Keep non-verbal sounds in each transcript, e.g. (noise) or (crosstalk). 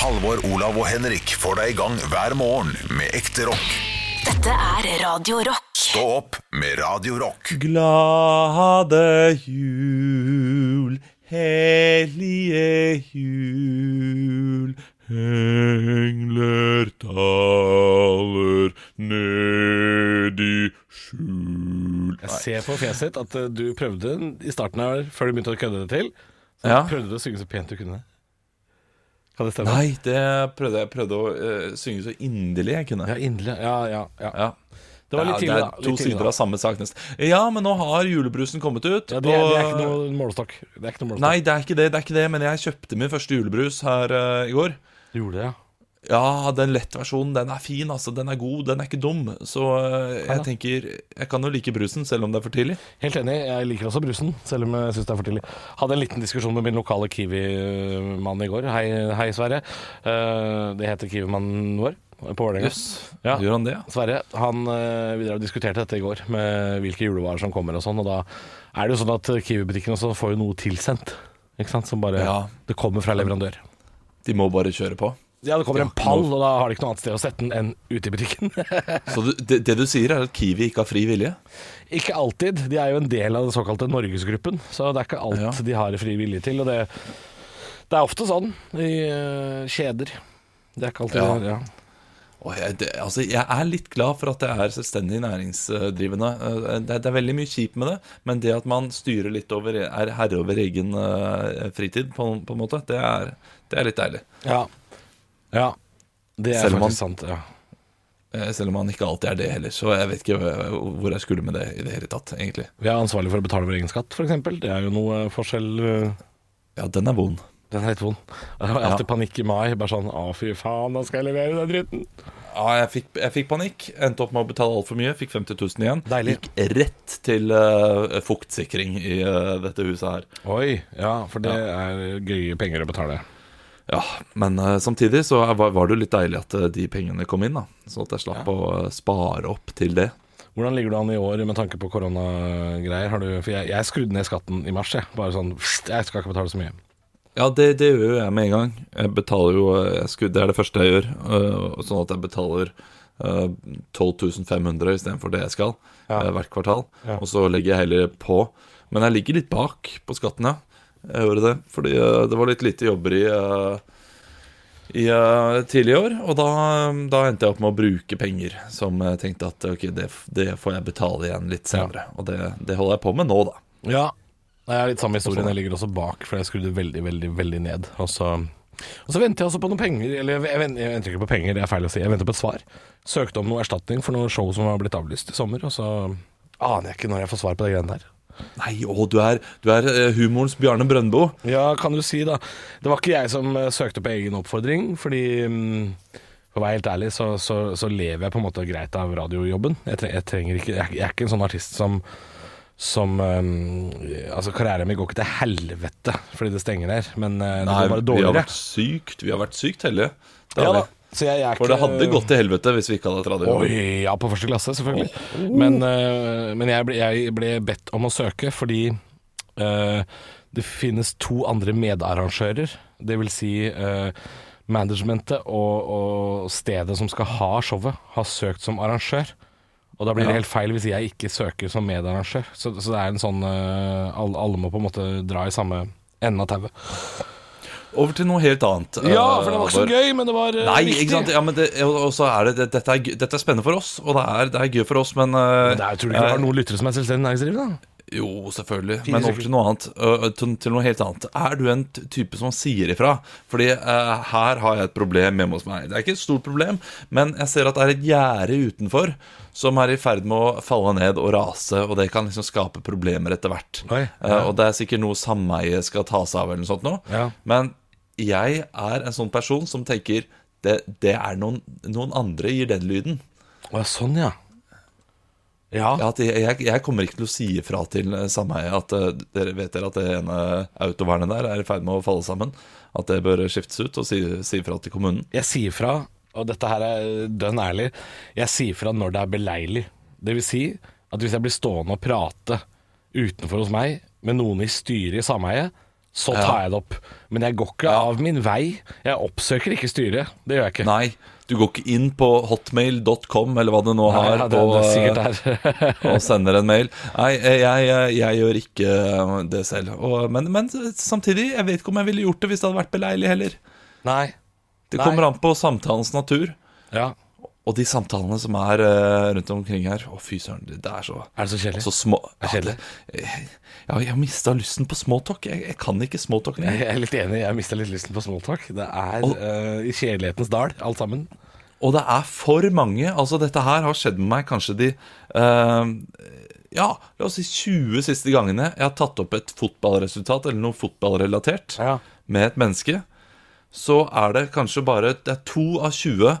Halvor, Olav og Henrik får deg i gang hver morgen med ekte rock. Dette er Radio Rock. Stå opp med Radio Rock. Glade jul, hellige jul. Engler taler ned i skjul Jeg ser på fjeset ditt at eh, du prøvde i starten her, før du begynte å kødde det til, så Ja. prøvde du å synge så pent du kunne. Kan det stemme? Nei, det prøvde jeg prøvde å eh, synge så inderlig jeg kunne. Ja, inderlig. Ja, ja, ja. Ja. Det var litt tidlig, da. det er to tidlig, sider da. av samme sak nesten. Ja, men nå har julebrusen kommet ut. Ja, det, er- det er ikke noe målestokk. Det er ikke noe målestokk. Nei, det er ikke det, det er ikke det, men jeg kjøpte min første julebrus her uh, i går. Du gjorde det, ja. Ja, den lettversjonen, den er fin, altså. Den er god, den er ikke dum. Så eh, jeg tenker Jeg kan jo like brusen, selv om det er for tidlig. Helt enig. Jeg liker også brusen, selv om jeg syns det er for tidlig. Hadde en liten diskusjon med min lokale Kiwi-mann i går. Hei, hei Sverre. Uh, det heter Kiwi-mannen vår på Vålerenga. Yes. Ja. gjør han det? ja? Sverre, han, eh, vi diskuterte dette i går, med hvilke julevarer som kommer og sånn. Og da er det jo sånn at Kiwi-butikken også får jo noe tilsendt. Ikke sant? Som bare Ja. Det kommer fra leverandør. De må bare kjøre på. Ja, det kommer en pall, og da har de ikke noe annet sted å sette den enn ute i butikken. (laughs) Så du, det, det du sier, er at Kiwi ikke har fri vilje? ikke alltid. De er jo en del av den såkalte Norgesgruppen, så det er ikke alt Ja. de har fri vilje til. Og det, det er ofte sånn i uh, kjeder. Det er ikke alltid Ja. ja. Og jeg, det, altså, jeg er litt glad for at det er selvstendig næringsdrivende. Eh, Det, det er veldig mye kjipt med det, men det at man styrer litt over, er herre over egen eh, fritid, på, på en måte, det er, det er litt deilig. ja. Ja. Det er Selv om faktisk sant. ja Eh, Selv om han ikke alltid er det heller. Så jeg vet ikke eh, hvor jeg skulle med det i det hele tatt, egentlig. Vi er ansvarlig for å betale vår egen skatt, f.eks. Det er jo noe forskjell eh, Ja, den er vond. Den er litt vond. Jeg har alltid panikk i mai. Bare sånn Å, fy faen, nå skal jeg levere den dritten. Ja, jeg fikk, jeg fikk panikk. Endte opp med å betale altfor mye. Fikk 50 000 igjen. Deilig. Gikk rett til uh, fuktsikring i uh, dette huset her. Oi, ja, for det er gøye penger å betale. Ja, Men uh, samtidig så var, var det jo litt deilig at eh, de pengene kom inn, da. Sånn at jeg slapp å eh, spare opp til det. Hvordan ligger du an i år med tanke på koronagreier? Har du, for jeg, jeg skrudde ned skatten i mars, jeg. Bare sånn Jeg skal ikke betale så mye. Ja, det, det gjør jo jeg med en gang. Jeg betaler jo jeg skulle, Det er det første jeg gjør. Uh, sånn at jeg betaler uh, 12 500 istedenfor det jeg skal Ja. hvert kvartal. Ja. Og så legger jeg heller på. Men jeg ligger litt bak på skatten, ja. Jeg gjorde det. Fordi eh, det var litt lite jobber i eh, i eh, tidlig i år, og da, da endte jeg opp med å bruke penger som jeg tenkte at ok, det, det får jeg betale igjen litt senere. Og det, det holder jeg på med nå, da. Ja. Det er litt samme historien. Jeg ligger også bak, for jeg skrudde veldig, veldig veldig ned. Og så, og så venter jeg også på noen penger. Eller jeg, venter, jeg venter ikke på penger, det er feil å si. Jeg venter på et svar. Søkte om noe erstatning for noe show som var blitt avlyst i sommer, og så aner jeg ikke når jeg får svar på de greiene der. Nei, å, du er, du er eh, humorens Bjarne Brøndbo. Ja, kan du si da. Det var ikke jeg som eh, søkte på egen oppfordring, fordi mm, for å være helt ærlig, så, så, så lever jeg på en måte greit av radiojobben. Jeg, tre, jeg trenger ikke jeg, jeg er ikke en sånn artist som som um, Altså, karrieren min går ikke til helvete fordi det stenger der, men uh, det Nei, går bare vi har vært sykt Vi har vært sykt heldige. Ja da. Er For det hadde gått til helvete hvis vi ikke hadde hatt radio. Oi, ja, på første klasse, selvfølgelig. Men, uh, men jeg, ble, jeg ble bedt om å søke fordi uh, det finnes to andre medarrangører. Det vil si uh, managementet og, og stedet som skal ha showet, har søkt som arrangør. Og da blir det helt feil hvis jeg ikke søker som medarrangør. Så, så det er en sånn alle, alle må på en måte dra i samme enden av tauet. Over til noe helt annet. Ja, eh, for det var ikke så gøy, men det var eh, Nei, viktig. ikke sant. Ja, men det, og så er det, det dette, er, dette er spennende for oss, og det er, det er gøy for oss, men men Det er, tror du ikke det var noen lyttere som er selvstendig næringsdrivende? Jo, selvfølgelig. Men over til noe annet. til, til noe helt annet. Er du en type som sier ifra? Fordi uh, her har jeg et problem hjemme hos meg. Det er ikke et stort problem, men jeg ser at det er et gjerde utenfor som er i ferd med å falle ned og rase, og det kan liksom skape problemer etter hvert. Oi, Eh, og det er sikkert noe sameiet skal ta seg av, eller noe sånt nå. Ja. Men jeg er en sånn person som tenker det, det er noen, noen andre gir den lyden. Å, sånn, ja. Ja. Ja, jeg, jeg, jeg kommer ikke til å si ifra til eh, sameiet at uh, dere vet dere at det ene autovernet der er i ferd med å falle sammen. At det bør skiftes ut, og si, si ifra til kommunen. Jeg sier fra, og dette her er dønn ærlig, jeg sier fra når det er beleilig. Det vil si at hvis jeg blir stående og prate utenfor hos meg med noen i styret i sameiet, så tar jeg det opp. Men jeg går ikke av min vei. Jeg oppsøker ikke styret. Det gjør jeg ikke. Nei, du går ikke inn på hotmail.com eller hva du nå Nei, har, ja, det, det og, der. og sender en mail. Nei, jeg, jeg, jeg gjør ikke det selv. Og, men, men samtidig, jeg vet ikke om jeg ville gjort det hvis det hadde vært beleilig heller. Nei. Det Nei. kommer an på samtalens natur. Ja. Og de samtalene som er eh, rundt omkring her Å, fy søren, det det er så Er det så kjedelig? Så små Er det kjedelig? Ja, det- ja, jeg har mista lysten på smalltalk. Jeg, jeg kan ikke smalltalk Jeg er litt enig. Jeg mista litt lysten på smalltalk. Det er eh, i kjedelighetens dal, alt sammen. Og det er for mange. Altså, dette her har skjedd med meg kanskje de eh, Ja, la oss si 20 siste gangene jeg har tatt opp et fotballresultat eller noe fotballrelatert Ja. med et menneske. Så er det kanskje bare Det er to av 20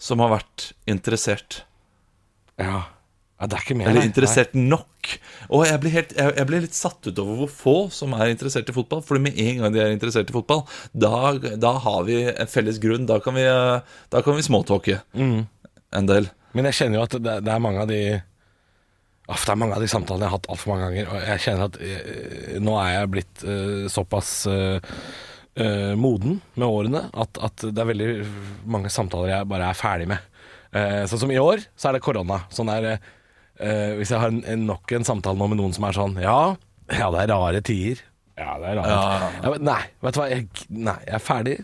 som har vært interessert. Ja. ja det er ikke mer, Eller nei. interessert nok. Og jeg blir, helt, jeg, jeg blir litt satt ut over hvor få som er interessert i fotball. Fordi med en gang de er interessert i fotball, da, da har vi en felles grunn. Da kan vi, eh, da kan vi småtalke Mm. en del. Men jeg kjenner jo at det, det er mange av de Aff, Det er mange av de samtalene jeg har hatt altfor mange ganger. Og jeg kjenner at eh, nå er jeg blitt eh, såpass eh, eh, moden med årene at, at det er veldig mange samtaler jeg bare er ferdig med. Uh, sånn som i år, så er det korona. Sånn er uh, Hvis jeg har en, en, nok en samtale nå med noen som er sånn Ja, ja det er rare tider. Ja, det er rare Ja. Ja, men nei, vet du hva. Jeg, nei, jeg er ferdig.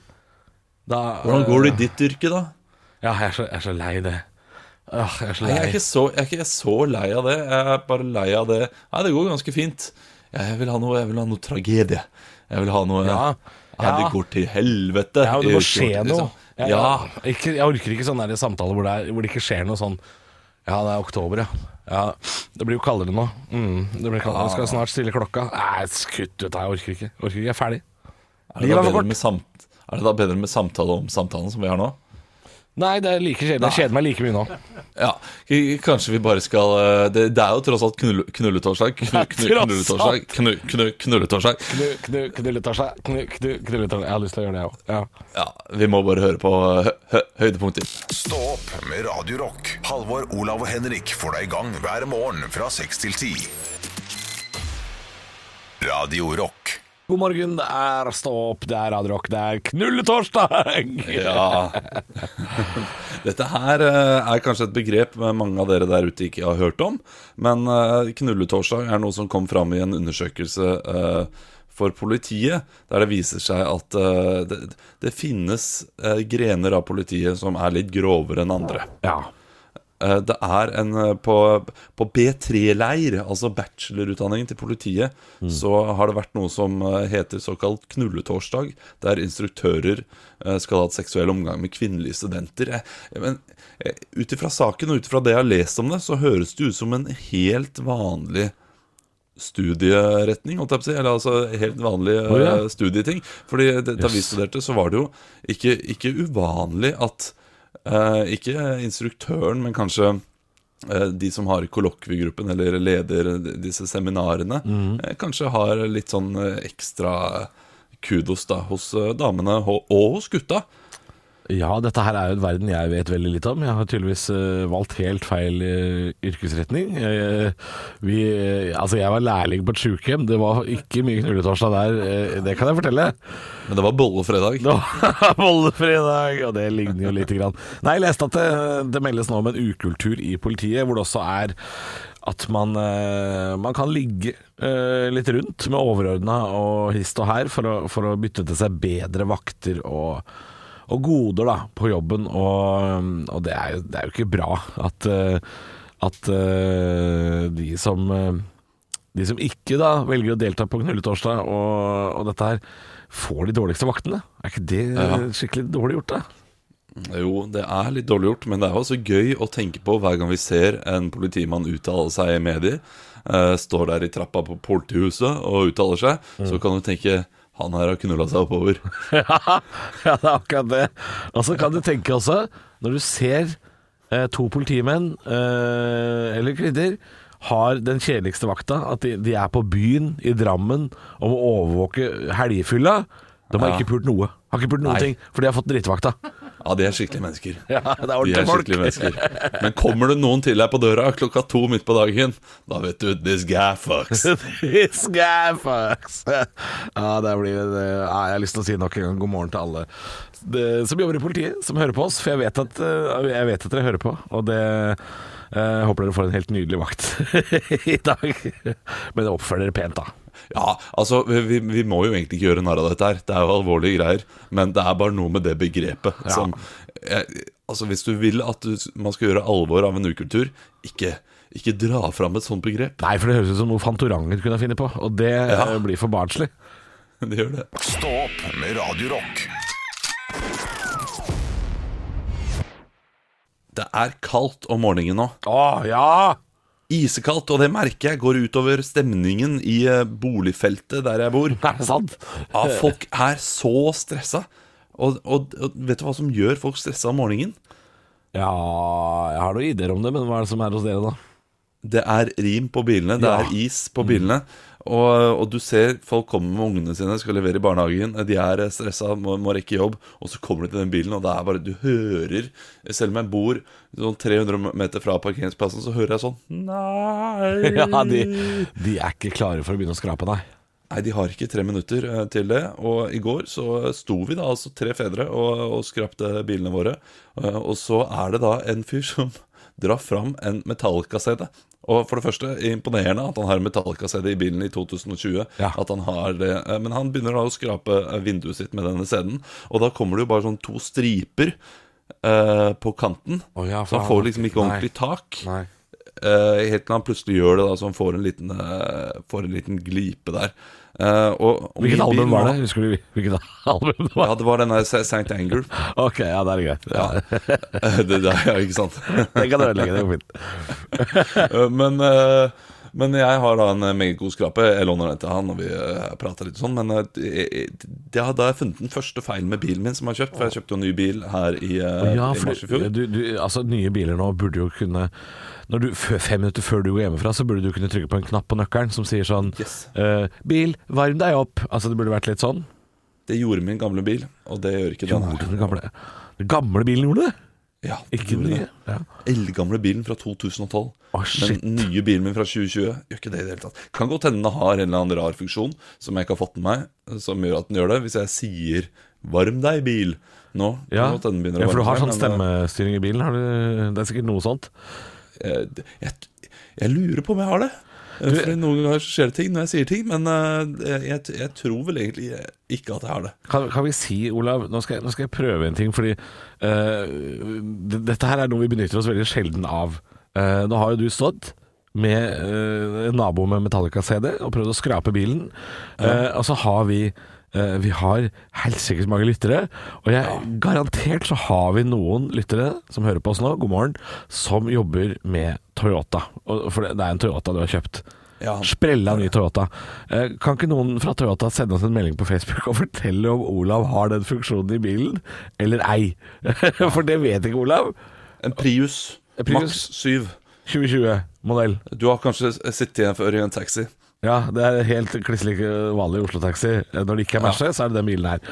Da, Hvordan går det i ditt yrke, da? Ja, jeg er så, jeg er så lei det. Åh, jeg er så Nei, jeg, er ikke så, jeg er ikke så lei av det. Jeg er bare lei av det Nei, det går ganske fint. Jeg vil ha noe, jeg vil ha noe tragedie. Jeg vil ha noe Ja. Nei, det går til helvete. Ja, det må skje noe. liksom. Jeg, Ja. jeg, ikke, jeg orker ikke sånne der samtaler hvor det, er, hvor det ikke skjer noe sånn Ja, det er oktober, ja. ja det blir jo kaldere nå. Mm, det blir kaldere. Jeg skal snart stille klokka. Nei, skutt ut, jeg orker ikke. Orker ikke, Jeg er ferdig. Er det, da bedre med samt, er det da bedre med samtale om samtalen som vi har nå? Nei, det er like kjedelig. Jeg kjeder meg like mye nå. Ja, kanskje vi bare skal eh, Det, det er jo tross alt knull, knulletorsdag. Knulletorsdag. Knu, knu, knulletorsdag. Knu, knu, Knulletorsdag. Knu, knu, Knulletorsdag. Jeg har lyst til å gjøre det, jeg òg. Ja. Ja, vi må bare høre på hø, hø, høydepunkter. Stå opp med Radio Rock. Halvor, Olav og Henrik får deg i gang hver morgen fra 6 til 10. Radio Rock. God morgen, det er Stå opp, det er Radio Rock, det er Knulletorsdag! Ja. (laughs) Dette her eh, er kanskje et begrep mange av dere der ute ikke har hørt om. Men eh, knulletorsdag er noe som kom fram i en undersøkelse eh, for politiet, der det viser seg at det, det finnes grener av politiet som er litt grovere enn andre. Ja. Eh, Det er en eh, På, på B3-leir, altså bachelorutdanningen til politiet, så har det vært noe som eh, heter såkalt knulletorsdag, der instruktører skal ha hatt seksuell omgang med kvinnelige studenter. Men ut ifra saken og ut ifra det jeg har lest om det, så høres det ut som en helt vanlig studieretning, holdt jeg på å si. Eller altså helt vanlig oh, ja. studieting. Fordi da da vi studerte, så var det jo ikke, ikke uvanlig at Ikke instruktøren, men kanskje eh, de som har kollokviegruppen eller leder disse seminarene, eh, kanskje har litt sånn eh, ekstra kudos da hos eh, damene og hos gutta. Ja, dette her er jo en verden jeg vet veldig litt om. Jeg har tydeligvis uh, valgt helt feil uh, yrkesretning. Jeg, vi, uh, altså, jeg var lærling på et sjukehjem. Det var ikke mye knulletorsdag der, eh, det kan jeg fortelle. Men det var bollefredag. Nå (laughs) Bollefredag, og det ligner jo lite grann. Nei, jeg leste at det, det meldes nå om en ukultur i politiet, hvor det også er at man, eh, man kan ligge eh, litt rundt med overordna og hist og her for å, for å bytte til seg bedre vakter og, og goder da, på jobben. Og, og det, er jo, det er jo ikke bra at, eh, at eh, de som eh, de som ikke da velger å delta på knulletorsdag og, og dette her, får de dårligste vaktene. Er ikke det Ja. skikkelig dårlig gjort, da? Jo, det er litt dårlig gjort, men det er også gøy å tenke på hver gang vi ser en politimann uttale seg i medier. Uh, står der i trappa på politihuset og uttaler seg, så kan du tenke han her har knulla seg oppover. (laughs) ja, ja, det er akkurat det. Og så kan du tenke også, når du ser eh, to politimenn eh, eller kvinner har den kjedeligste vakta, at de, de er på byen i Drammen og må overvåke helgefylla. De har Ja. ikke pult noe. Har ikke pult noen Nei. ting, for de har fått drittvakta. Ja, de er skikkelige mennesker. (laughs) Ja, det er De er skikkelige mennesker. Men kommer det noen til deg på døra klokka to midt på dagen, da vet du this guy fucks. (laughs) This guy fucks. Ja, det blir det. Ja, jeg har lyst til å si nok en gang god morgen til alle det, som jobber i politiet, som hører på oss. For jeg vet at, eh, jeg vet at dere hører på, og det jeg håper dere får en helt nydelig vakt (laughs) i dag. Men oppfør dere pent, da. Ja, altså, vi, vi må jo egentlig ikke gjøre narr av dette her. Det er jo alvorlige greier. Men det er bare noe med det begrepet Ja. som jeg, Altså, hvis du vil at du, man skal gjøre alvor av en ukultur, ikke, ikke dra fram et sånt begrep. Nei, for det høres ut som noe Fantorangen kunne finne på, og det Ja. eh, blir for barnslig. (laughs) Det gjør det. Stå opp med Radiorock. Det er kaldt om morgenen nå. Å, ja! Isekaldt, og det merker jeg går utover stemningen i eh, boligfeltet der jeg bor. Er det sant? Ja, folk er så stressa. Og, og, og vet du hva som gjør folk stressa om morgenen? Ja, jeg har noen ideer om det, men hva er det som er hos dere, da? Det er rim på bilene, det Ja. er is på bilene. Og, og du ser folk kommer med ungene sine, skal levere i barnehagen. De er stressa, må, må rekke jobb. Og så kommer de til den bilen, og det er bare Du hører Selv om jeg bor sånn 300 meter fra parkeringsplassen, så hører jeg sånn Nei (laughs) Ja, de, de er ikke klare for å begynne å skrape, nei. Nei, de har ikke tre minutter eh, til det. Og i går så sto vi da altså tre fedre og, og skrapte bilene våre. Eh, Og så er det da en fyr som drar fram en Metallica-CD. Og for det første imponerende at han har Metallica-CD i bilen i 2020. Ja. At han har det Eh, Men han begynner da å skrape eh, vinduet sitt med denne CD-en. Og da kommer det jo bare sånn to striper eh, på kanten. Oh, ja, så han får liksom ikke nei. ordentlig tak. Nei. Eh, helt til han plutselig gjør det, da, så han får en liten, eh, får en liten glipe der. Eh, og, og Hvilket album var det? Husker du hvilket (laughs) album det var? Ja, det var denne St. Anger. Ok, ja, det er greit. Ja. (laughs) Det, det, ja, ikke sant? (laughs) Det kan du ødelegge, det går fint. Eh, men, eh, men jeg har da en eh, meget god skrape. Jeg låner den til han, når vi uh, prater litt sånn. Men da det, det har jeg funnet den første feilen med bilen min som jeg har kjøpt. For jeg kjøpte jo en ny bil her i, eh, Ja, i mars i fjor. du, du, altså, nye biler nå burde jo kunne når du, Fem minutter før du går hjemmefra, så burde du kunne trykke på en knapp på nøkkelen som sier sånn Yes. uh, Bil, varm deg opp. Altså Det burde vært litt sånn. Det gjorde min gamle bil, og det gjør ikke den her. den gamle Den gamle bilen gjorde det? Ja, Ikke den nye? Ja. Eldgamle bilen fra 2012. Oh. Den nye bilen min fra 2020 gjør ikke det i det hele tatt. Kan godt hende den har en eller annen rar funksjon som jeg ikke har fått med meg, som gjør at den gjør det. Hvis jeg sier 'varm deg, bil' nå, Ja. ja, for du har sånn stemmestyring i bilen? Har du, det er sikkert noe sånt? Jeg, jeg, jeg lurer på om jeg har det. Du- Noen ganger skjer det ting når jeg sier ting, men uh, jeg, jeg tror vel egentlig ikke at jeg har det. Kan, kan vi si, Olav Nå skal, jeg, nå skal jeg prøve en ting, fordi uh, dette her er noe vi benytter oss veldig sjelden av. Uh, nå har jo du stått med en nabo med Metallica-CD og prøvd å skrape bilen. Og så har vi vi har helsikes mange lyttere, og jeg garantert så har vi noen lyttere som hører på oss nå, god morgen, som jobber med Toyota. Og, for det er en Toyota du har kjøpt. Ja. Sprella ny Toyota. Eh, Kan ikke noen fra Toyota sende oss en melding på Facebook og (laughs) fortelle om Olav har den funksjonen i bilen, eller ei? (laughs) For det vet ikke Olav. En Prius, Prius. maks 7. 2020-modell. Du har kanskje sittet igjen før i en taxi. Ja, det er helt kliss like vanlig Oslo-taxi. Eh, Når det ikke er Merce, så er det den bilen her.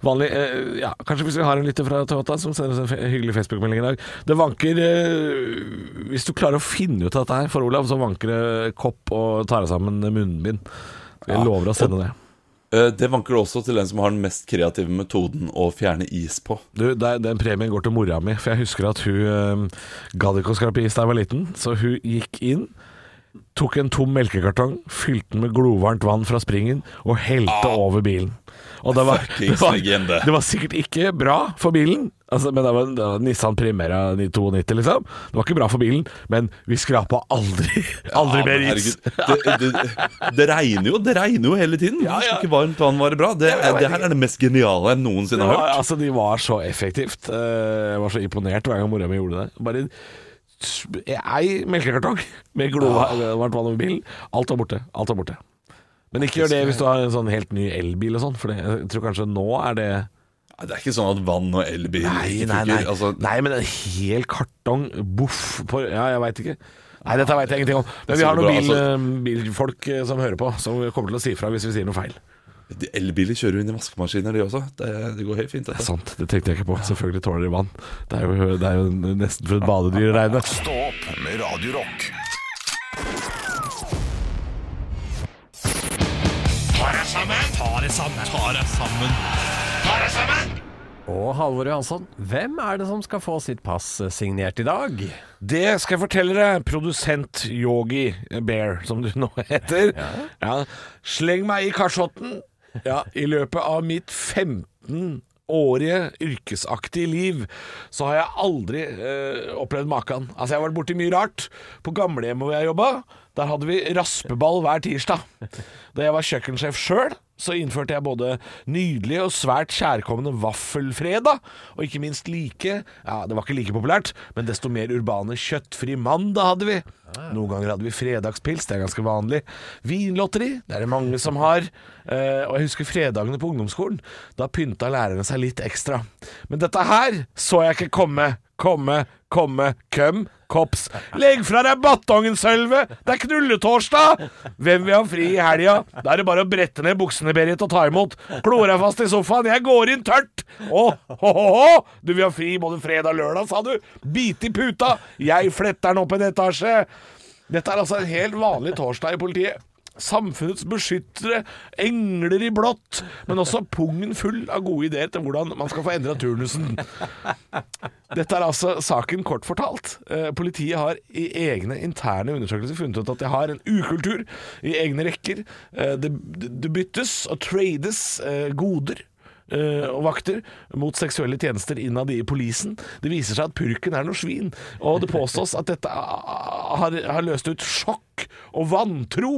Vanlig, eh, ja, Kanskje hvis vi har en lytter fra Toyota som sender oss en hyggelig Facebook-melding i dag. Det vanker eh, Hvis du klarer å finne ut av dette her for Olav, så vanker det kopp og tar av sammen munnbind. Jeg Ja, lover å sende det. Eh, Det vanker også til den som har den mest kreative metoden å fjerne is på. Du, Den premien går til mora mi, for jeg husker at hun øh, gadd ikke å skrape is da jeg var liten. Så hun gikk inn, tok en tom melkekartong, fylte den med glovarmt vann fra springen og helte over bilen. Og det var, det, var, det var sikkert ikke bra for bilen, altså, men det var, det var Nissan Primera 92, liksom. Det var ikke bra for bilen, men vi skrapa aldri, (laughs) aldri Ja, mer is. Det, regner jo Det regner jo hele tiden. Ja, ja. ikke varmt vann bra? Det, jeg det her er det mest geniale jeg noensinne har var, hørt. altså, de var så effektivt. Eh, Jeg var så imponert hver gang mora mi gjorde det. Bare ei melkekartong med glovarmt vann over bilen. Alt var borte. Alt var borte. Men ikke gjør det hvis du har en sånn helt ny elbil og sånn, for jeg tror kanskje nå er det Det er ikke sånn at vann og elbil Nei, nei, nei. Altså, nei men en hel kartong boff på Ja, jeg veit ikke. Nei, dette veit jeg ingenting om. Men vi har noen bil, altså. eh, bilfolk eh, som hører på, som kommer til å si fra hvis vi sier noe feil. De Elbiler kjører jo inn i vaskemaskiner, de også. Det, det går helt fint. Det er sant, det tenkte jeg ikke på. Selvfølgelig tåler de vann. Det er jo, det er jo nesten for et badedyr å regne. Stå opp med Radio Rock. Og Halvor Johansson, hvem er det som skal få sitt pass signert i dag? Det skal jeg fortelle deg, produsent Yogi Bear, som du nå heter. Ja. Sleng meg i kasjotten. Ja, I løpet av mitt 15-årige yrkesaktige liv så har jeg aldri eh, opplevd maken. Altså, jeg har vært borti mye rart. På gamlehjemmet hvor jeg jobba, der hadde vi raspeball hver tirsdag. Da jeg var kjøkkensjef sjøl, så innførte jeg både nydelige og svært kjærkomne vaffelfredag, og ikke minst like Ja, det var ikke like populært, men desto mer urbane kjøttfri mandag hadde vi. Noen ganger hadde vi fredagspils, det er ganske vanlig. Vinlotteri, det er det mange som har. Eh, og jeg husker fredagene på ungdomsskolen. Da pynta lærerne seg litt ekstra. Men dette her så jeg ikke komme. Komme, komme, køm, kops. Legg fra deg batongen, Sølve! Det er knulletorsdag! Hvem vil ha fri i helga? Da er det bare å brette ned buksene, Berit, og ta imot. Klo deg fast i sofaen. Jeg går inn tørt! Å, hå, hå, hå! Du vil ha fri både fredag og lørdag, sa du. Bit i puta! Jeg fletter den opp en etasje. Dette er altså en helt vanlig torsdag i politiet. Samfunnets beskyttere, engler i blått, men også pungen full av gode ideer til hvordan man skal få endra turnusen. Dette er altså saken kort fortalt. Eh, politiet har i egne interne undersøkelser funnet ut at de har en ukultur i egne rekker. Eh, det, det byttes og trades eh, goder og vakter mot seksuelle tjenester innad i polisen. Det viser seg at purken er noe svin, og det påstås at dette har, har løst ut sjokk og vantro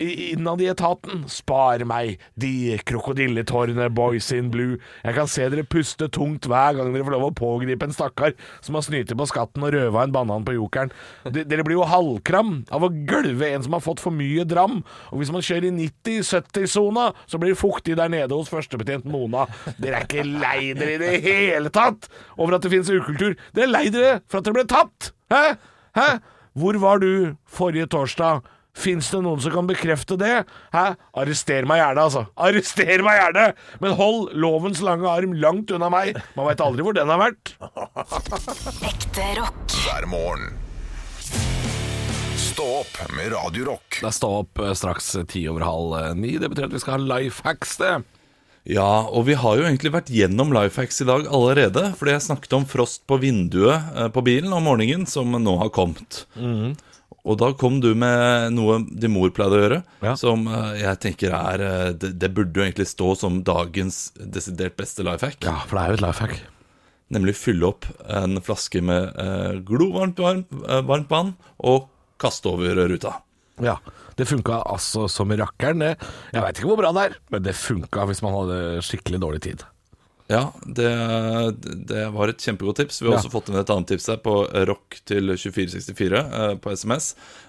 innad i etaten. Spar meg, de krokodilletårene, boys in blue. Jeg kan se dere puste tungt hver gang dere får lov å pågripe en stakkar som har snytt på skatten og røva en banan på jokeren. De, dere blir jo halvkram av å gølve en som har fått for mye dram. Og hvis man kjører i 90-70-sona, så blir det fuktig der nede hos førstebetjent Mona. Dere er ikke lei dere i det hele tatt over at det finnes ukultur. Dere er lei dere for at dere ble tatt! Hæ? Hæ? Hvor var du forrige torsdag? Fins det noen som kan bekrefte det? Hæ? Arrester meg gjerne, altså. Arrester meg gjerne! Men hold lovens lange arm langt unna meg. Man veit aldri hvor den har vært. Ekte rock. hver morgen. Stå opp med Radio Rock. Det er stå opp eh, straks ti over halv eh, ni. Det betyr at vi skal ha life hacks, det. Ja, og vi har jo egentlig vært gjennom Lifehacks i dag allerede. Fordi jeg snakket om frost på vinduet eh, på bilen om morgenen, som nå har kommet. Og da kom du med noe din mor pleide å gjøre, Ja. som eh, jeg tenker er eh, det, det burde jo egentlig stå som dagens desidert beste life hack. Ja, for det er jo et life hack. Nemlig fylle opp en flaske med eh, glovarmt varm, eh, varmt vann og kaste over ruta. Ja, det funka altså som rakkeren, det. Jeg veit ikke hvor bra det er, men det funka hvis man hadde skikkelig dårlig tid. Ja, det, det var et kjempegodt tips. Vi har Ja. også fått inn et annet tips her på rock til 2464 eh, på SMS.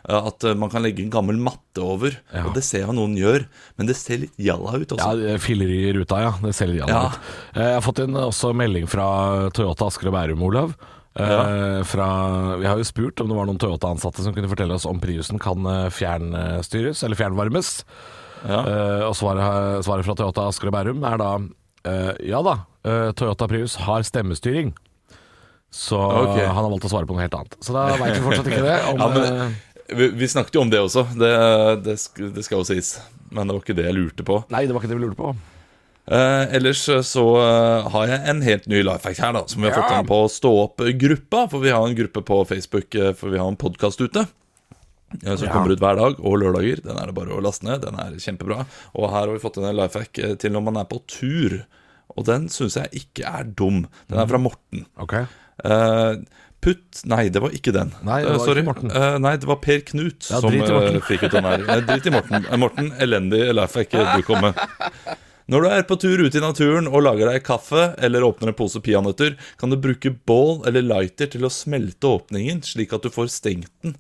eh, At eh, man kan legge en gammel matte over. Ja. Og det ser jeg noen gjør, men det ser litt jalla ut også. Ja. Filler i ruta, ja. Det ser litt Ja. ut. Eh, Jeg har fått inn også melding fra Toyota Asker og Bærum, Olav. Ja. Fra, vi har jo spurt om det var noen Toyota-ansatte som kunne fortelle oss om Priusen kan fjernstyres, eller fjernvarmes. Ja. Og svaret, svaret fra Toyota Asker og Bærum er da eh, ja da, uh, Toyota Prius har stemmestyring. Så okay. han har valgt å svare på noe helt annet. Så da veit vi fortsatt ikke det. Om, (laughs) Ja, men- eh, Vi, vi snakket jo om det også, det, det, det skal jo sies. Men det var ikke det jeg lurte på. nei, det var ikke det vi lurte på. Uh, ellers så har jeg en helt ny life fact her, da, som vi har fått Ja. inn på Stå opp-gruppa. For vi har en gruppe på Facebook, for vi har en podkast ute. Eh, Som Ja. kommer ut hver dag, og lørdager. Den er det bare å laste ned. Den er kjempebra. Og her har vi fått en life hack eh, til når man er på tur. Og den syns jeg ikke er dum. Den er fra Morten. Okay. Uh, putt Nei, det var ikke den. Nei, det var var sorry. ikke Morten. Eh, nei, det var Per Knut Ja, som eh, fikk ut den her. Drit i Morten. Eh, Morten, elendig life hack eh, du kom med. Når du er på tur ute i naturen og lager deg kaffe eller åpner en pose peanøtter, kan du bruke bål eller lighter til å smelte åpningen, slik at du får stengt den,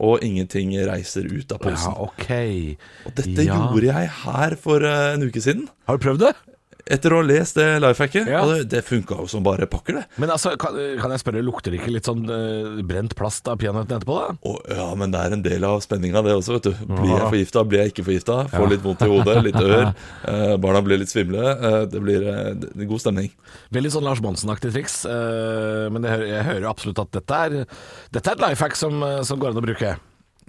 og ingenting reiser ut av posen. Ja, ok. Og dette Ja. gjorde jeg her for eh, en uke siden. Har du prøvd det? Etter å ha lest det lifehacket, Ja. og det, det funka jo som bare pakker, det. Men altså, kan, kan jeg spørre, lukter det ikke litt sånn uh, brent plast av peanøttene etterpå, da? Oh, ja, men det er en del av spenninga, det også, vet du. Blir jeg forgifta, blir jeg ikke forgifta? Får litt vondt i hodet, litt (laughs) ør. Uh, barna blir litt svimle. Uh, det blir det god stemning. Veldig sånn Lars Monsen-aktig triks, men jeg, hører- jeg hører absolutt at dette er, dette er et life hack som, som går an å bruke.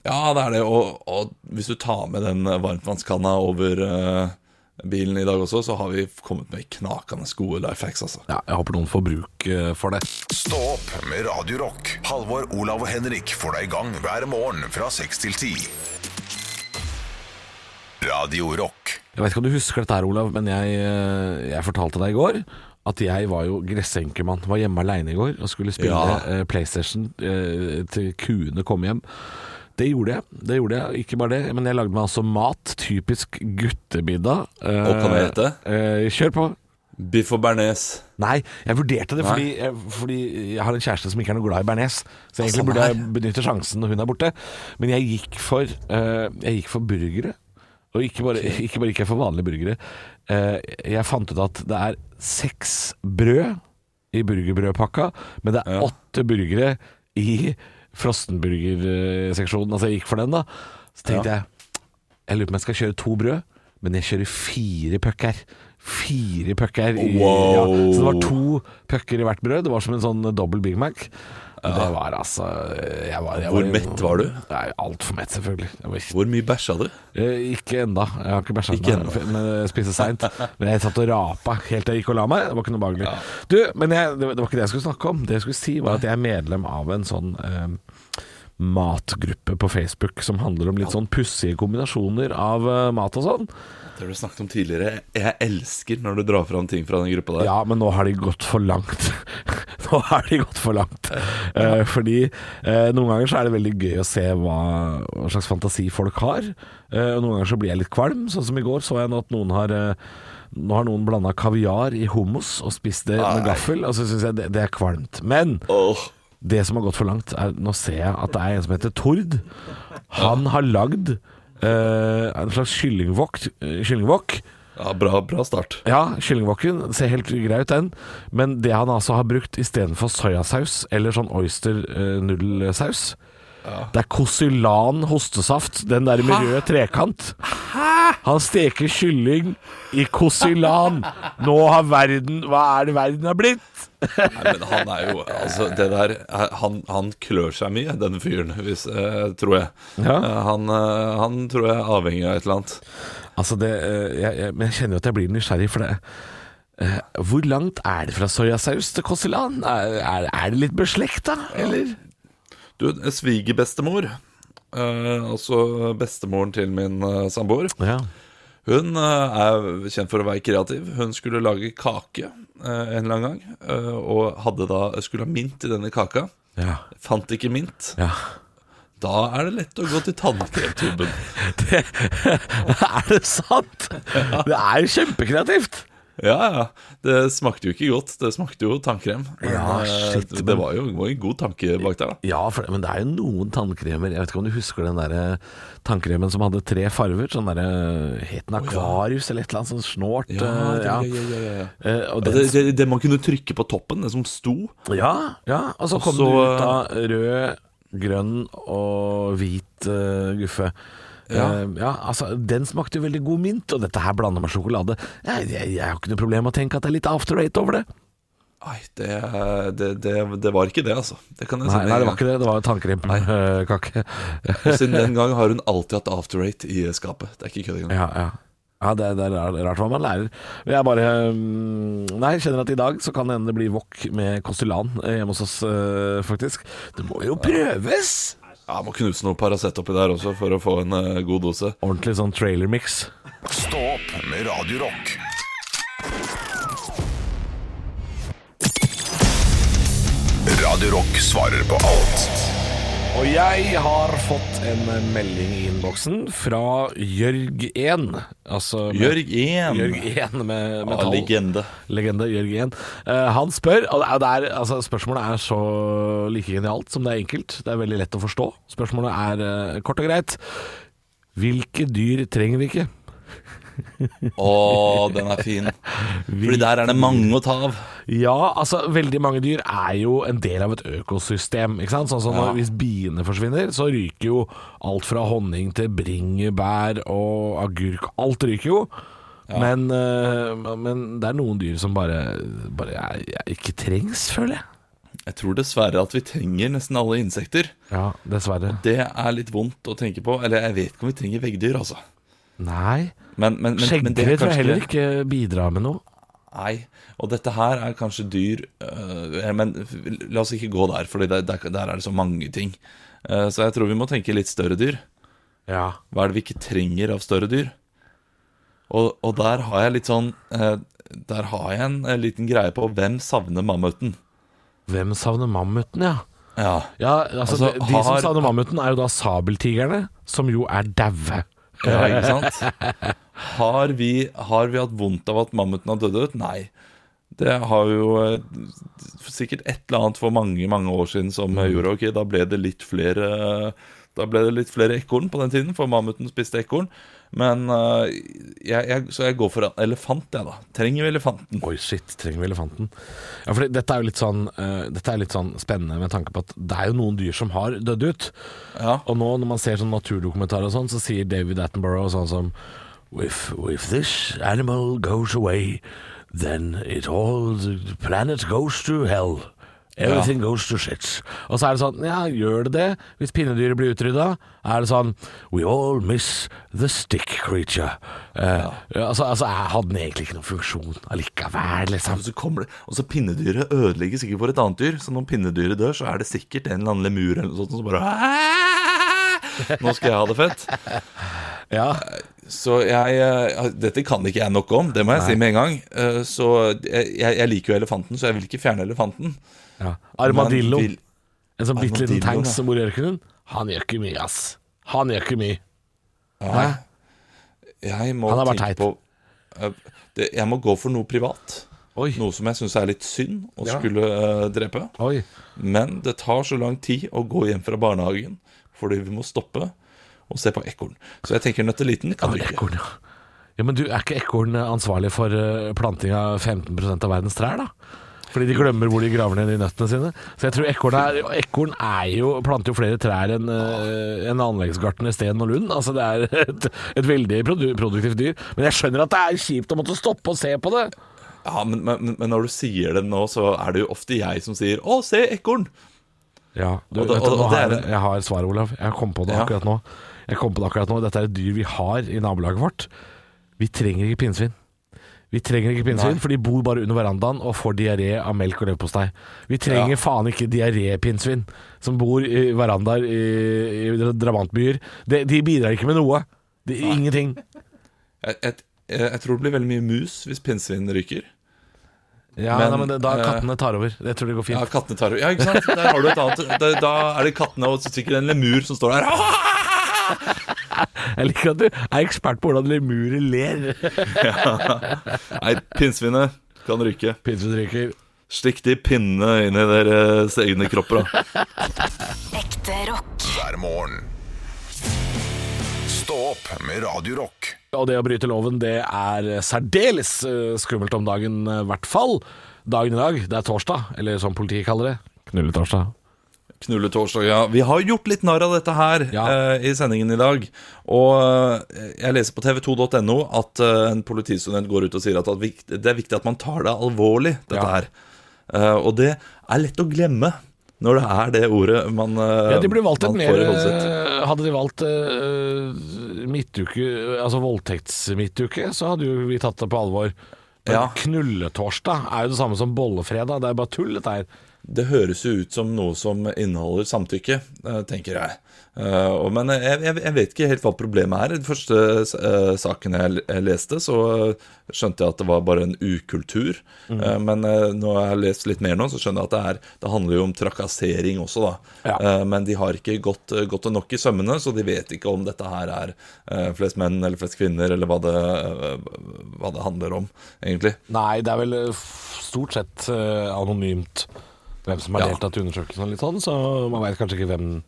Ja, det er det. Og, og hvis du tar med den varmtvannskanna over eh, bilen i dag også, så har vi kommet med knakende gode life hacks, altså. Ja, jeg håper noen får bruk eh, for det. Stå opp med Radio Rock. Halvor, Olav og Henrik får deg i gang hver morgen fra 6 til 10. Radio Rock. Jeg vet ikke om du husker dette her, Olav, men jeg, eh, jeg fortalte deg i går at jeg var jo gressenkemann. Var hjemme aleine i går og skulle spille Ja. eh, PlayStation eh, til kuene kom hjem. Det gjorde jeg. det gjorde jeg, Ikke bare det, men jeg lagde meg altså mat. Typisk guttemiddag. Eh, Og kan det hete? eh, kjør på. Biff og bearnés. Nei, jeg vurderte det fordi jeg, fordi jeg har en kjæreste som ikke er noe glad i bearnés. Så egentlig Samme burde jeg benytte sjansen når hun er borte. Men jeg gikk for, eh, jeg gikk for burgere. Og ikke bare, ikke bare gikk jeg for vanlige burgere. Eh, jeg fant ut at det er seks brød i burgerbrødpakka, men det er åtte burgere i frossenburgerseksjonen. Altså jeg gikk for den, da. Så tenkte jeg jeg lurer på om jeg skal kjøre to brød, men jeg kjører fire pucker. Fire pucker. i- Wow. Ja, så det var to pucker i hvert brød. Det var som en sånn dobbel Big Mac. Det var altså jeg var, jeg Hvor mett var du? Nei, Altfor mett, selvfølgelig. Var ikke, Hvor mye bæsja du? eh, ikke enda. Jeg har ikke bæsja ennå, men jeg spiste seint. Men jeg satt og rapa helt til jeg gikk og la meg. Det var ikke noe behagelig. Du, men jeg, det var det var ikke det jeg skulle snakke om. Det jeg skulle si, var at jeg er medlem av en sånn eh, matgruppe på Facebook som handler om litt sånn pussige kombinasjoner av eh, mat og sånn. Det har du snakket om tidligere. Jeg elsker når du drar fram ting fra den gruppa der. Ja, men nå har de gått for langt. (laughs) nå har de gått for langt. Eh, fordi eh, noen ganger så er det veldig gøy å se hva, hva slags fantasi folk har. Eh, og noen ganger så blir jeg litt kvalm. Sånn som i går så jeg nå at noen har eh, Nå har noen blanda kaviar i hummus og spist det med gaffel. Og så syns jeg det, det er kvalmt. Men Åh, det som har gått for langt, er Nå ser jeg at det er en som heter Tord. Han har lagd uh, en slags kyllingwok. eh, kyllingwok ja, bra, bra start. ja, Kyllingwoken ser helt grei ut, den. Men det han altså har brukt istedenfor soyasaus eller sånn oyster-nudelsaus Det er Kosylan hostesaft, den der med rød trekant. Han steker kylling i Kosylan. Nå har verden Hva er det verden har blitt? Nei, men han er jo Altså, det der Han, han klør seg mye, den fyren, hvis, eh, tror jeg. Ja. Eh, han, eh, han tror jeg er avhengig av et eller annet. Altså, det eh, jeg, jeg, Men jeg kjenner jo at jeg blir nysgjerrig, for det Hvor langt er det fra soyasaus til Kosylan? Er, er, er det litt beslekta, eller? Du, svigerbestemor, eh, altså bestemoren til min eh, samboer, Ja. hun eh, er kjent for å være kreativ. Hun skulle lage kake eh, en eller annen gang, eh, og da, skulle ha mint i denne kaka. Ja. Fant ikke mint. ja. Da er det lett å gå til tannkremtuben. (laughs) Det, (laughs) er det sant? Det er jo kjempekreativt. Ja, ja. Det smakte jo ikke godt. Det smakte jo tannkrem. Men, Ja, shit, men... det var jo var en god tanke bak der, da. Ja, for, men det er jo noen tannkremer Jeg vet ikke om du husker den der eh, tannkremen som hadde tre farver? Sånn derre Het den Akvarius eller et eller annet sånn snålt? eh, ja. ja. Eh, og den, det, det, det man kunne trykke på toppen, det som sto. ja, ja, og så kom Også... det ut av rød, grønn og hvit uh, guffe. Ja. Eh, ja, altså Den smakte jo veldig god mint, og dette her blanda med sjokolade. Jeg, jeg, jeg har ikke noe problem med å tenke at det er litt after eight over det. Nei, det, det, det, det var ikke det, altså. Det Nei, nei, det var ikke det. Det var tannkremkake. Og siden den gang har hun alltid hatt after eight i skapet. Det er ikke kødd engang. Ja, ja. Ja, det, det er rart, hva man lærer. Jeg bare mm, Nei, jeg kjenner at i dag så kan det hende det blir wok med Kostylan eh, hjemme hos oss, eh, faktisk. Det må jo prøves! Ja, Må knuse noe Paracet oppi der også for å få en eh, god dose. Ordentlig sånn trailer mix. Stå opp med Radio Rock. Radio Rock svarer på alt Og jeg har fått en melding i innboksen fra Jørg1. Altså med- Jørg 1. Jørg 1 med Ja, metall. legende. Legende Jørg 1. Uh, han spør, og det er, altså, spørsmålet er så like genialt som det er enkelt. Det er veldig lett å forstå. Spørsmålet er uh, kort og greit. Hvilke dyr trenger vi ikke? Å, den er fin. Fordi der er det mange å ta av. Ja, altså veldig mange dyr er jo en del av et økosystem. Ikke sant? Sånn som Ja. Hvis biene forsvinner, så ryker jo alt fra honning til bringebær og agurk. Alt ryker jo. Men, eh, men det er noen dyr som bare, bare jeg, jeg ikke trengs, føler jeg. Jeg tror dessverre at vi trenger nesten alle insekter. Ja, dessverre. Det er litt vondt å tenke på. Eller jeg vet ikke om vi trenger veggdyr, altså. Nei. Men, men, men, men det tror jeg heller ikke bidrar med noe. Nei. Og dette her er kanskje dyr øh, Men la oss ikke gå der, for der, der er det så mange ting. Uh, så jeg tror vi må tenke litt større dyr. Ja. Hva er det vi ikke trenger av større dyr? Og, og der har jeg litt sånn uh, Der har jeg en, en, liten greie på hvem savner mammuten. Hvem savner mammuten, ja? Ja. Ja, altså, Altså, de, de som savner mammuten, er jo da sabeltigerne, som jo er daue. Ja, ikke sant? Har vi, har vi hatt vondt av at mammuten har dødd ut? Nei. Det har jo eh, sikkert et eller annet for mange mange år siden som mm. gjorde Ok, da ble det litt flere Da ble det litt flere ekorn på den tiden, for mammuten spiste ekorn. Men uh, jeg, jeg, Så jeg går for en elefant, jeg, da. Trenger vi elefanten? Oi, shit, trenger vi elefanten? Ja, for dette er jo litt sånn, uh, dette er litt sånn spennende med tanke på at det er jo noen dyr som har dødd ut. Ja. Og nå når man ser sånn naturdokumentarer og sånn, så sier David Attenborough sånn som if, if this animal goes away, then it all, the planet goes to hell. Everything goes to shit. Og så er det sånn, ja, gjør det det? Hvis pinnedyret blir utrydda, er det sånn We all miss the stick creature. Eh, ja, altså, altså, hadde den egentlig ikke noen funksjon allikevel, liksom. Og så, kommer det, og så pinnedyret ødelegger sikkert for et annet dyr. Så når pinnedyret dør, så er det sikkert en eller annen lemur eller noe sånt som bare Nå skal jeg ha det fett. Ja, Så jeg eh, Dette kan ikke jeg nok om, det må jeg si med en gang. Eh, Så jeg jeg liker jo elefanten, så jeg vil ikke fjerne elefanten. Ja. Armadillo. Vil- En sånn bitte liten tanks ja. som bor i ørkenen. Han gjør ikke mye, ass. Han gjør ikke mye. Nei. Jeg må Han er bare teit. på eh, Jeg må gå for noe privat. Oi. Noe som jeg syns er litt synd å Ja. skulle uh, drepe. Oi. Men det tar så lang tid å gå hjem fra barnehagen fordi vi må stoppe og se på ekorn. Så jeg tenker nøtteliten kan Ja, ekorn, ja. ja. Men du, er ikke ekorn ansvarlig for eh, planting av 15% av verdens trær, da? Fordi de glemmer hvor de graver ned de nøttene sine. Så jeg tror ekorn er, ekorn er jo, planter jo flere trær enn uh, en anleggsgartner Sten og Lund. Altså Det er et, et veldig produ produktivt dyr. Men jeg skjønner at det er kjipt å måtte stoppe og se på det. Ja, men, men, men når du sier det nå, så er det jo ofte jeg som sier 'Å, se ekorn'. Ja, du, Og og, vet du, har jeg, har svaret, Olav. Jeg kom på det akkurat nå. Jeg kom på det akkurat nå. Dette er et dyr vi har i nabolaget vårt. Vi trenger ikke pinnsvin. Vi trenger ikke pinnsvin, for de bor bare under verandaen og får diaré av melk og leverpostei. Vi trenger Ja. faen ikke diarépinnsvin som bor i verandaer i, i drabantbyer. De, de bidrar ikke med noe. De, ingenting. Jeg, jeg, jeg, tror det blir veldig mye mus hvis pinnsvin ryker. Ja, Men, nei, men det, da eh, kattene tar over. Jeg tror det går Ja, fint. kattene tar Ja, ikke sant? Der har du et annet Da, da er det kattene og sikkert en lemur som står der. (laughs) Jeg liker at du er ekspert på hvordan lemurer ler. (laughs) Nei, pinnsvinet kan ryke. Pinnsvin ryker. Stikk de pinnene inn i deres egne kropper, da. Ekte rock. hver morgen. Stå opp med Radiorock. Og det å bryte loven, det er særdeles eh, skummelt om dagen, i hvert fall. Dagen i dag, det er torsdag, eller som politiet kaller det, knulletorsdag. Knulletorsdag, ja. Vi har gjort litt narr av dette her Ja. eh, i sendingen i dag. Og eh, jeg leser på tv2.no at eh, en politistudent går ut og sier at at det er viktig at man tar det alvorlig, dette Ja. her. Eh, og det er lett å glemme når det er det ordet man eh, Ja, de blir valgt et mer eh, Hadde de valgt midtuke, altså voldtektsmidtuke, så hadde jo vi tatt det på alvor. Men Ja. knulletorsdag er jo det samme som bollefredag. Det er bare tull, dette her. Det høres jo ut som noe som inneholder samtykke, eh, tenker jeg. Eh, men jeg, vet ikke helt hva problemet er. I den første eh, saken jeg, leste, så skjønte jeg at det var bare en ukultur. Eh, men når jeg har lest litt mer nå, så skjønner jeg at det, er, det handler jo om trakassering også, da. Ja. Men de har ikke gått, gått nok i sømmene, så de vet ikke om dette her er flest menn eller flest kvinner, eller hva det, hva det handler om, egentlig. Nei, det er vel stort sett anonymt hvem som har Ja. deltatt i undersøkelsen og litt sånn, så man veit kanskje ikke hvem,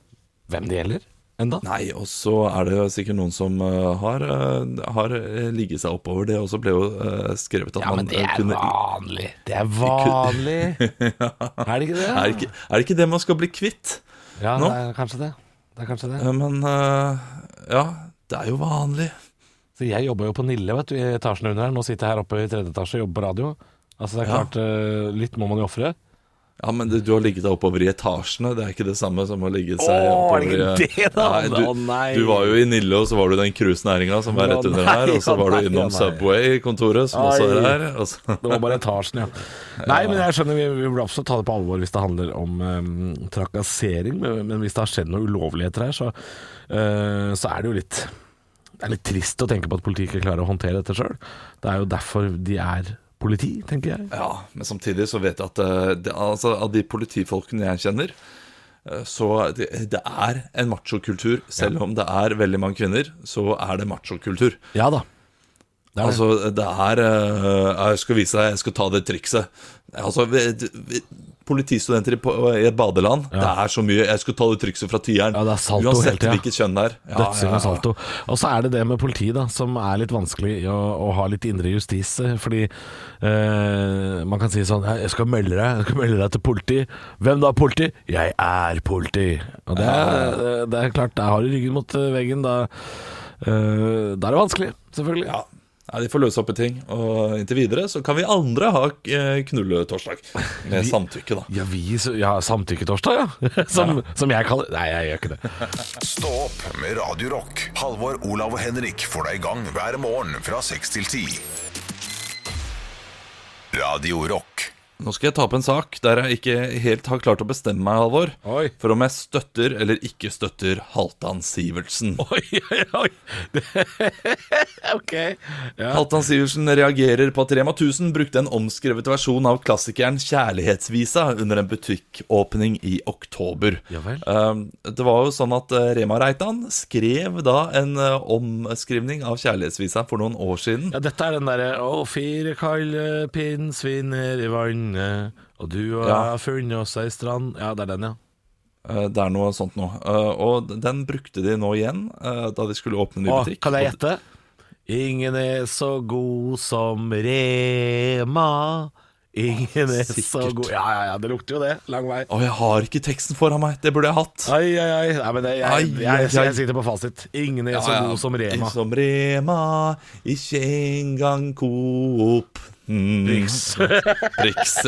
hvem det gjelder. enda. Nei, og så er det sikkert noen som uh, har, uh, har eh, ligget seg oppover det. Og så ble jo uh, skrevet at Ja, man men det er vanlig. Det er (laughs) vanlig. Er det ikke det? er, ikke, er det ikke det man skal bli kvitt? Ja, nå? det er kanskje det. Det er kanskje det. Men ja, det er jo vanlig. Så jeg jobber jo på Nille, vet du, i etasjen under her. Nå sitter jeg her oppe i tredje etasje og jobber på radio. Altså det er Ja. klart, eh, litt må man jo ofre. Ja, men du, du har ligget deg oppover i etasjene. Det er ikke det samme som å ligge seg Åh, er oppover det ikke det da? Nei, du, Å, nei. du var jo i Nille, og så var du i den cruisenæringa som er Å, rett under nei, her. Og så å, var nei, du innom nei. Subway-kontoret, som også er her. Og så, Det var bare etasjen, ja. Nei, men jeg skjønner, vi, vi burde absolutt ta det på alvor hvis det handler om eh, trakassering. Men, men hvis det har skjedd noen ulovligheter her, så, eh, så er det jo litt Det er litt trist å tenke på at politiet ikke klarer å håndtere dette sjøl. Det er jo derfor de er politi, tenker jeg. ja, men samtidig så vet jeg at eh, det, altså, av de politifolkene jeg kjenner, eh, så det, det er en machokultur. Selv om det er veldig mange kvinner, så er det machokultur. Ja da. Det er. Altså, det er uh, Jeg skal vise deg, jeg skal ta det trikset. Altså, vi, vi, Politistudenter i, på, i et badeland, det er så mye. Jeg skulle ta det trikset fra tieren. Ja, det er salto Uansett Uansett ja. hvilket kjønn det er. Ja, Dødsing ja, og salto. Og så er det det med politi, da, som er litt vanskelig å, å ha litt indre justis. eh, Fordi eh, man kan si sånn Jeg skal melde deg, jeg skal melde deg til politi. Hvem da, politi? Jeg er politi. Og det er, det er klart, der har du ryggen mot eh, veggen. Da, eh, da er det vanskelig, selvfølgelig. Ja. Nei, De får løse opp i ting. Og inntil videre så kan vi andre ha eh, knulletorsdag. Med samtykke, da. Ja, vi ja, Samtykketorsdag, ja. (laughs) Som, som jeg kaller Nei, jeg gjør ikke det. Stå opp med Radio Rock. Halvor, Olav og Henrik får deg i gang hver morgen fra 6 til 10. Radio Rock. Nå skal jeg ta opp en sak der jeg ikke helt har klart å bestemme meg, Halvor. Oi. For om jeg støtter eller ikke støtter Halvdan Sivertsen. (laughs) Oi, oi, oi. (laughs) ok. Ja. Halvdan Sivertsen reagerer på at Rema 1000 brukte en omskrevet versjon av klassikeren 'Kjærlighetsvisa' under en butikkåpning i oktober. Ja vel. Um, det var jo sånn at eh, Rema Reitan skrev da en eh, omskrivning av 'Kjærlighetsvisa' for noen år siden. Ja, dette er den derre Å, fire kalde pinnsvin ned i vannet, og du har Ja. funnet oss ei strand Ja, det er den, ja. Eh, Det er noe sånt nå. Eh, Og den brukte de nå igjen eh, da de skulle åpne ny butikk. kan jeg gjette? Ingen er så god som Rema. Ingen er så god Ja, ja, ja, det lukter jo det. Lang vei. Å, jeg har ikke teksten foran meg. Det burde jeg hatt. Ai, ai, ai. Nei, men det, jeg, jeg, jeg, jeg, sitter på fasit. Ingen er så god ja. som Rema. Som Rema, ikke engang Coop. Prix. Prix. (laughs)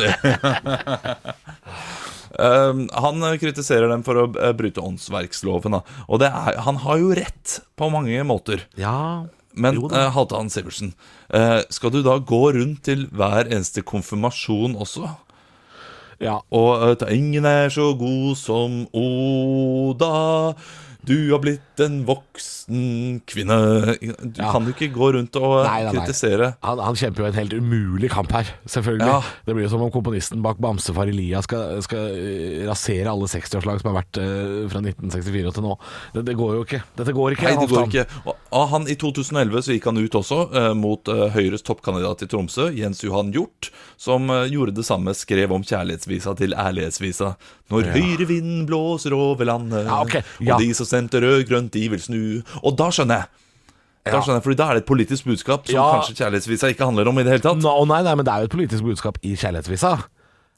Um, han kritiserer dem for å eh, bryte åndsverksloven. Da. Og det er, han har jo rett på mange måter. Ja. Men uh, Halvdan Sivertsen, uh, skal du da gå rundt til hver eneste konfirmasjon også? ja. Og uh, ingen er så god som Oda. Du har blitt en voksen kvinne. Du Ja. kan jo ikke gå rundt og Nei, nei, nei. kritisere. Han, han kjemper jo en helt umulig kamp her, selvfølgelig. Ja. Det blir jo som om komponisten bak Bamsefar Elia skal, skal eh, rasere alle 60-årslag som har vært uh, fra 1964 til nå. Det, det går jo ikke. Dette går ikke. Nei, det går ikke. Og, og han, I 2011 så gikk han ut også uh, mot uh, Høyres toppkandidat i Tromsø, Jens Johan Hjort, som gjorde det samme, skrev om kjærlighetsvisa til ærlighetsvisa. Når høyrevinden blåser over landet, Ja, okay. Ja. og de som stemte rød-grønt, de vil snu. Og da skjønner jeg. Da skjønner jeg, fordi da er det et politisk budskap som Ja. kanskje kjærlighetsvisa ikke handler om i det hele tatt. Nå, nei, nei, men det er jo et politisk budskap i Kjærlighetsvisa.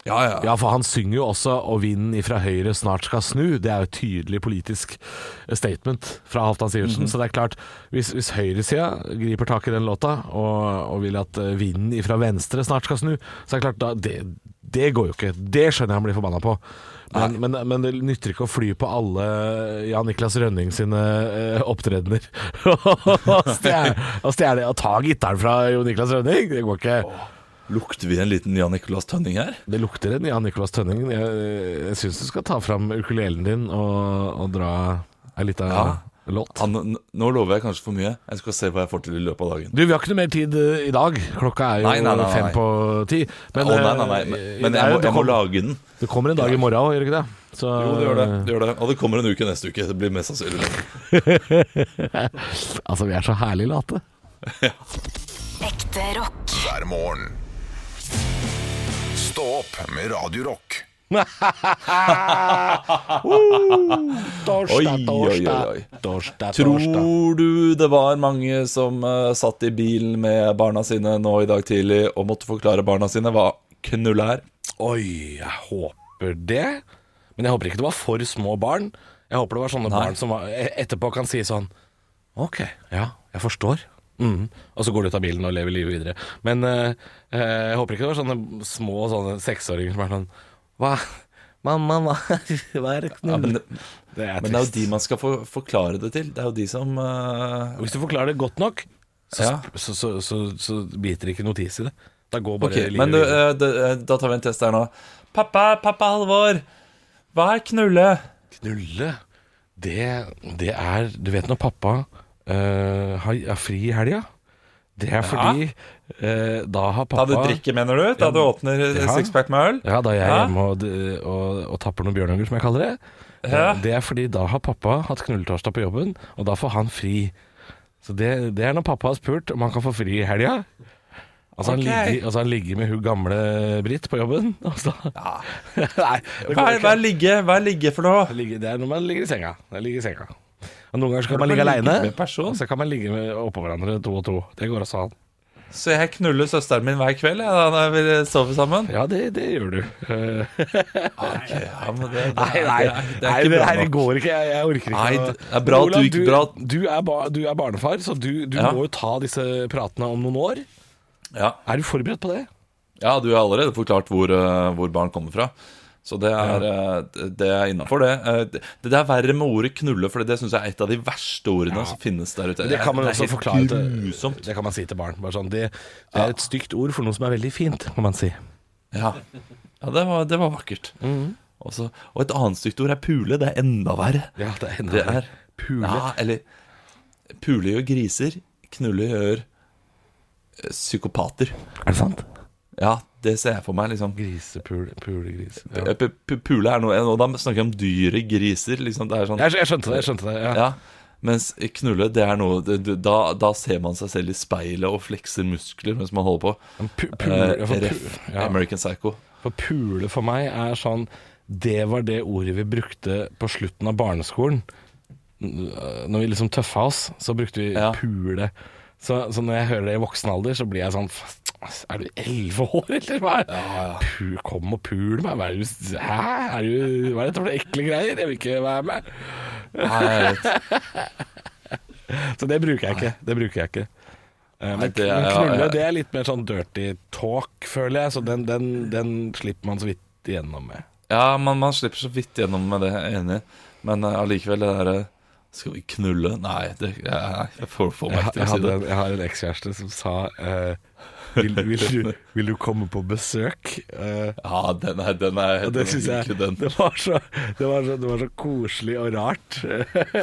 Ja, ja. Ja, for han synger jo også 'Og vinden ifra høyre snart skal snu'. Det er jo et tydelig politisk statement fra Halvdan Sivertsen. Så det er klart, hvis, hvis høyresida griper tak i den låta og, og vil at eh, vinden ifra venstre snart skal snu, så er det klart da, det, det går jo ikke. Det skjønner jeg han blir forbanna på. Men, men, men det nytter ikke å fly på alle Jan Niklas Rønning sine eh, opptredener. (laughs) og stjele og ta gitaren fra Jo Niklas Rønning. Det går ikke. Lukter vi en liten Jan Nicolas Tønning her? Det lukter en Jan Nicolas Tønning. Jeg, jeg syns du skal ta fram ukulelen din og, og dra ei lita Ja. Låt. Han, n- nå lover jeg kanskje for mye. Jeg skal se hva jeg får til i løpet av dagen. Du, vi har ikke noe mer tid eh, i dag. Klokka er jo Nei, nei, nei, nei. fem på ti. Men, oh, nei, nei, nei. eh, Men, men jeg må, jeg må lage den. Det kommer en dag i morgen òg, gjør det ikke det? Så, Jo, det gjør det. det gjør det. Og det kommer en uke neste uke. Det blir mest sannsynlig. (laughs) Altså, vi er så herlig late. Ekte rock. hver morgen. Stå opp med Radio (laughs) Rock. Torsdag, torsdag, torsdag. Tror du det var mange som uh, satt i bilen med barna sine nå i dag tidlig og måtte forklare barna sine hva knull er? Oi, jeg håper det. Men jeg håper ikke det var for små barn. Jeg håper det var sånne Nei. barn som var, e- etterpå kan si sånn Ok, ja, jeg forstår. Mm. Og så går du ut av bilen og lever livet videre. Men uh, jeg håper ikke det var sånne små sånne seksåringer som er sånn Hva? Mamma, hva, hva er det Ja, men, knull? Det er men det er jo de man skal for, forklare det til. Det er jo de som uh... Hvis du forklarer det godt nok, så, Ja. så, så, så, så biter det ikke notis i det. Da går bare okay, livet men du, uh, da tar vi en test her nå. Pappa, pappa Halvor, hva er knulle? Knulle, det, det er Du vet når pappa uh, har, er fri i helga? Det er fordi eh, da har pappa Da du drikker, mener du? Da du åpner sixpack med øl? Ja, da jeg er hjemme og, og, og tapper noen bjørnunger, som jeg kaller det. Ja. Eh, Det er fordi da har pappa hatt knulletorsdag på jobben, og da får han fri. Så det, det er når pappa har spurt om han kan få fri i helga. Altså, okay. han ligger, altså han ligger med hun gamle Britt på jobben. (laughs) Altså. Ja. Nei, Hva er, hva er ligge, hva er ligge for noe? Ligge, Det er når man ligger i senga. Det ligger i senga. Og Noen ganger kan man ligge aleine, og så kan man ligge oppå hverandre to og to. Det går også an. Så jeg knuller søsteren min hver kveld jeg, da når vi sover sammen? Ja, det, det gjør du. (laughs) Ja, det, det, Nei, nei, det, er, er her går ikke. Jeg, jeg orker ikke. Nei, det er bra at du ikke- bra du, er ba, du er barnefar, så du, du Ja. må jo ta disse pratene om noen år. Ja. Er du forberedt på det? ja, du har allerede forklart hvor, eh, hvor barn kommer fra. Så det er, ja. det er innafor, det. Eh, det. Det er verre med ordet 'knulle', for det syns jeg er et av de verste ordene som finnes der ute. Det kan man det også forklare til. Det kan man si til barn. Sånn, det, det er et stygt ord for noe som er veldig fint, kan man si. Ja, ja det, var, det var vakkert. Mhm. Også, og et annet stygt ord er pule. Det er enda verre. Ja, det er enda verre. er Pule. Ja, eller Pule gjør griser, knulle gjør eh, psykopater. Er det sant? Ja, det ser jeg for meg. liksom Grisepule, pulegris. Ja. Eh, pu- pu- Pule er noe Og da snakker jeg om dyre griser. Liksom, det er sånn Jeg, jeg skjønte det. jeg skjønte det ja. Ja, Mens knulle, det er noe da, da ser man seg selv i speilet og flekser muskler mens man holder på. Pu- pule, Eh, for, ref ja. American Psycho. for pule for meg er sånn Det var det ordet vi brukte på slutten av barneskolen. Når vi liksom tøffa oss, så brukte vi Ja. pule. Så, så når jeg hører det i voksen alder, så blir jeg sånn "Faen, Er du elleve år, eller hva? Ja, Pu, kom og pul meg. Hva er, du, hæ? Er du, hva er dette for ekle greier? Jeg vil ikke være med. Nei, jeg vet. (laughs) Så det bruker jeg ikke. Det bruker jeg ikke. Eh, Men, det men knulle, ja, ja. det er litt mer sånn dirty talk, føler jeg. Så den, den, den slipper man så vidt igjennom med. Ja, man, man slipper så vidt igjennom med det, jeg er enig. Men eh, allikevel, det derre Skal vi knulle? Nei, det, jeg, jeg får, får meg ikke til å si det. jeg har en ekskjæreste som sa eh, vil, vil, du, vil du komme på besøk? Uh, Ja, den er, den er, den det er jeg den. det var, så, det, var så, det var så koselig og rart.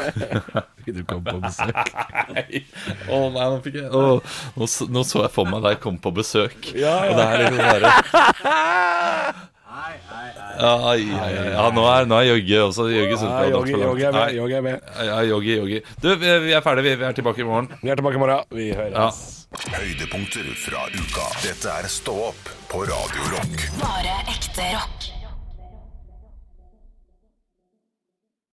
(laughs) vil du komme på besøk? Nei. Å nei, nå fikk jeg oh, nå, så- nå så jeg for meg deg komme på besøk. Ja, ja. Og det er liksom bare Ja, ai, ai, ai. ja nå er, nå er Jogge også. Jogge er med. Jogge er med. Ja, Yogi. Du, vi, vi er ferdige. Vi, vi er tilbake i morgen. Vi er tilbake i morgen. Vi høres. Ja. Høydepunkter fra uka. Dette er Stå opp på Radio Rock. Bare ekte rock.